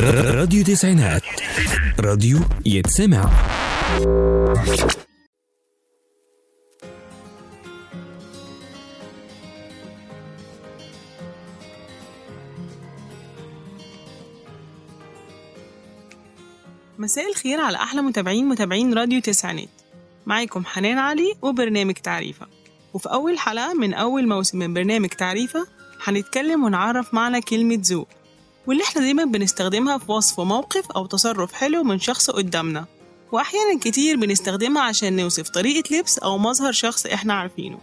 راديو تسعينات. راديو يتسمع. مساء الخير على أحلى متابعين متابعين راديو تسعينات. معاكم حنان علي وبرنامج تعريفة. وفي أول حلقة من أول موسم من برنامج تعريفة هنتكلم ونعرف معنى كلمة ذوق واللي إحنا دايما بنستخدمها في وصف موقف أو تصرف حلو من شخص قدامنا وأحيانا كتير بنستخدمها عشان نوصف طريقة لبس أو مظهر شخص إحنا عارفينه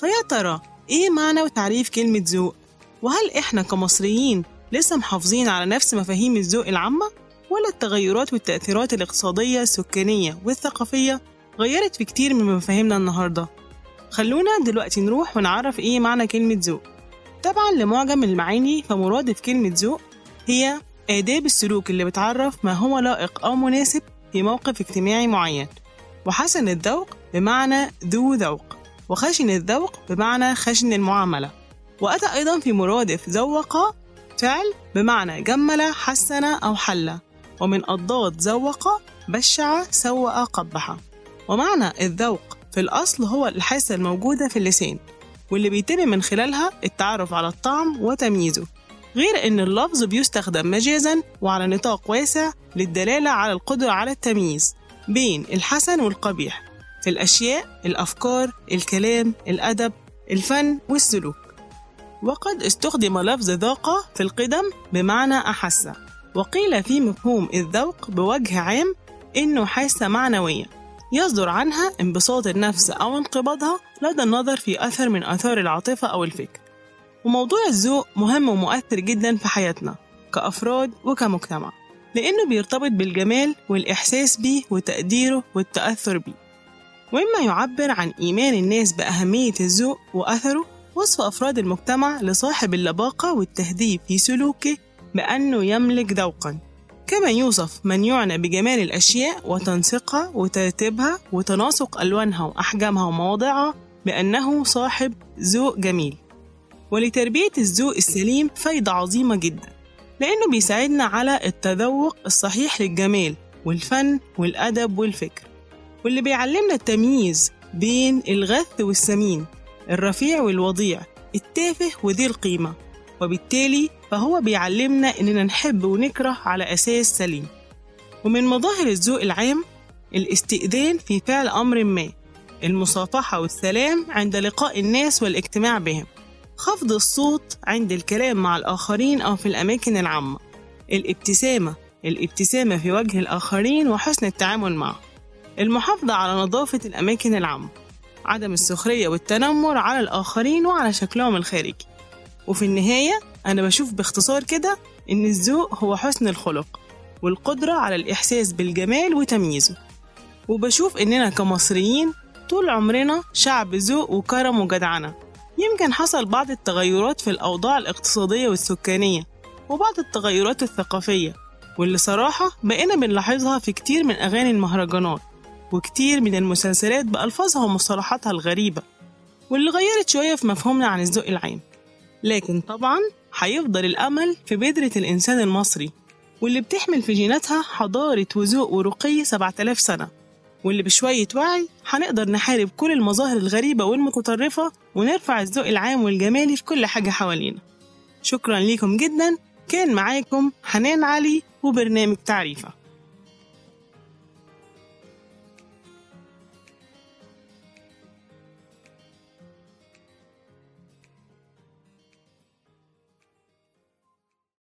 فيا ترى إيه معنى وتعريف كلمة ذوق؟ وهل إحنا كمصريين لسه محافظين على نفس مفاهيم الذوق العامة؟ ولا التغيرات والتأثيرات الاقتصادية السكانية والثقافية غيرت في كتير من مفاهيمنا النهاردة خلونا دلوقتي نروح ونعرف إيه معنى كلمة ذوق طبعا لمعجم المعاني فمرادف كلمة ذوق هي آداب السلوك اللي بتعرف ما هو لائق أو مناسب في موقف اجتماعي معين. وحسن الذوق بمعنى ذو ذوق وخشن الذوق بمعنى خشن المعاملة. وأتى أيضا في مرادف ذوق فعل بمعنى جمل حسن أو حل. ومن أضداد ذوق بشع سوأ قبح. ومعنى الذوق في الأصل هو الحاسة الموجودة في اللسان واللي بيتم من خلالها التعرف على الطعم وتمييزه. غير أن اللفظ بيستخدم مجازا وعلى نطاق واسع للدلالة على القدرة على التمييز بين الحسن والقبيح في الأشياء الأفكار الكلام الأدب الفن والسلوك. وقد استخدم لفظ ذاق في القدم بمعنى أحس وقيل في مفهوم الذوق بوجه عام إنه حاسة معنوية يصدر عنها انبساط النفس أو انقباضها لدى النظر في أثر من آثار العاطفة أو الفكر. وموضوع الذوق مهم ومؤثر جدا في حياتنا كأفراد وكمجتمع لأنه بيرتبط بالجمال والإحساس بيه وتقديره والتأثر بيه. وإما يعبر عن إيمان الناس بأهمية الذوق وأثره وصف أفراد المجتمع لصاحب اللباقة والتهذيب في سلوكه بأنه يملك ذوقا. كما يوصف من يعنى بجمال الأشياء وتنسيقها وترتيبها وتناسق ألوانها وأحجامها ومواضعها بأنه صاحب ذوق جميل. ولتربية الذوق السليم فايدة عظيمة جدا لأنه بيساعدنا على التذوق الصحيح للجمال والفن والأدب والفكر. واللي بيعلمنا التمييز بين الغث والسمين الرفيع والوضيع التافه وذي القيمة. وبالتالي فهو بيعلمنا إننا نحب ونكره على أساس سليم. ومن مظاهر الذوق العام الاستئذان في فعل أمر ما المصافحة والسلام عند لقاء الناس والاجتماع بهم. خفض الصوت عند الكلام مع الآخرين أو في الأماكن العامة. الابتسامة الابتسامة في وجه الآخرين وحسن التعامل معه. المحافظة على نظافة الأماكن العامة. عدم السخرية والتنمر على الآخرين وعلى شكلهم الخارجي. وفي النهاية أنا بشوف باختصار كده إن الذوق هو حسن الخلق والقدرة على الإحساس بالجمال وتمييزه. وبشوف إننا كمصريين طول عمرنا شعب ذوق وكرم وجدعنة يمكن حصل بعض التغيرات في الأوضاع الاقتصادية والسكانية وبعض التغيرات الثقافية واللي صراحة بقينا بنلاحظها في كتير من أغاني المهرجانات وكتير من المسلسلات بألفاظها ومصطلحاتها الغريبة واللي غيرت شوية في مفهومنا عن الذوق العام. لكن طبعا هيفضل الأمل في بذرة الإنسان المصري واللي بتحمل في جيناتها حضارة وذوق ورقي 7000 سنة. واللي بشوية وعي هنقدر نحارب كل المظاهر الغريبة والمتطرفة ونرفع الذوق العام والجمالي في كل حاجة حوالينا. شكرا ليكم جدا. كان معاكم حنان علي وبرنامج تعريفة.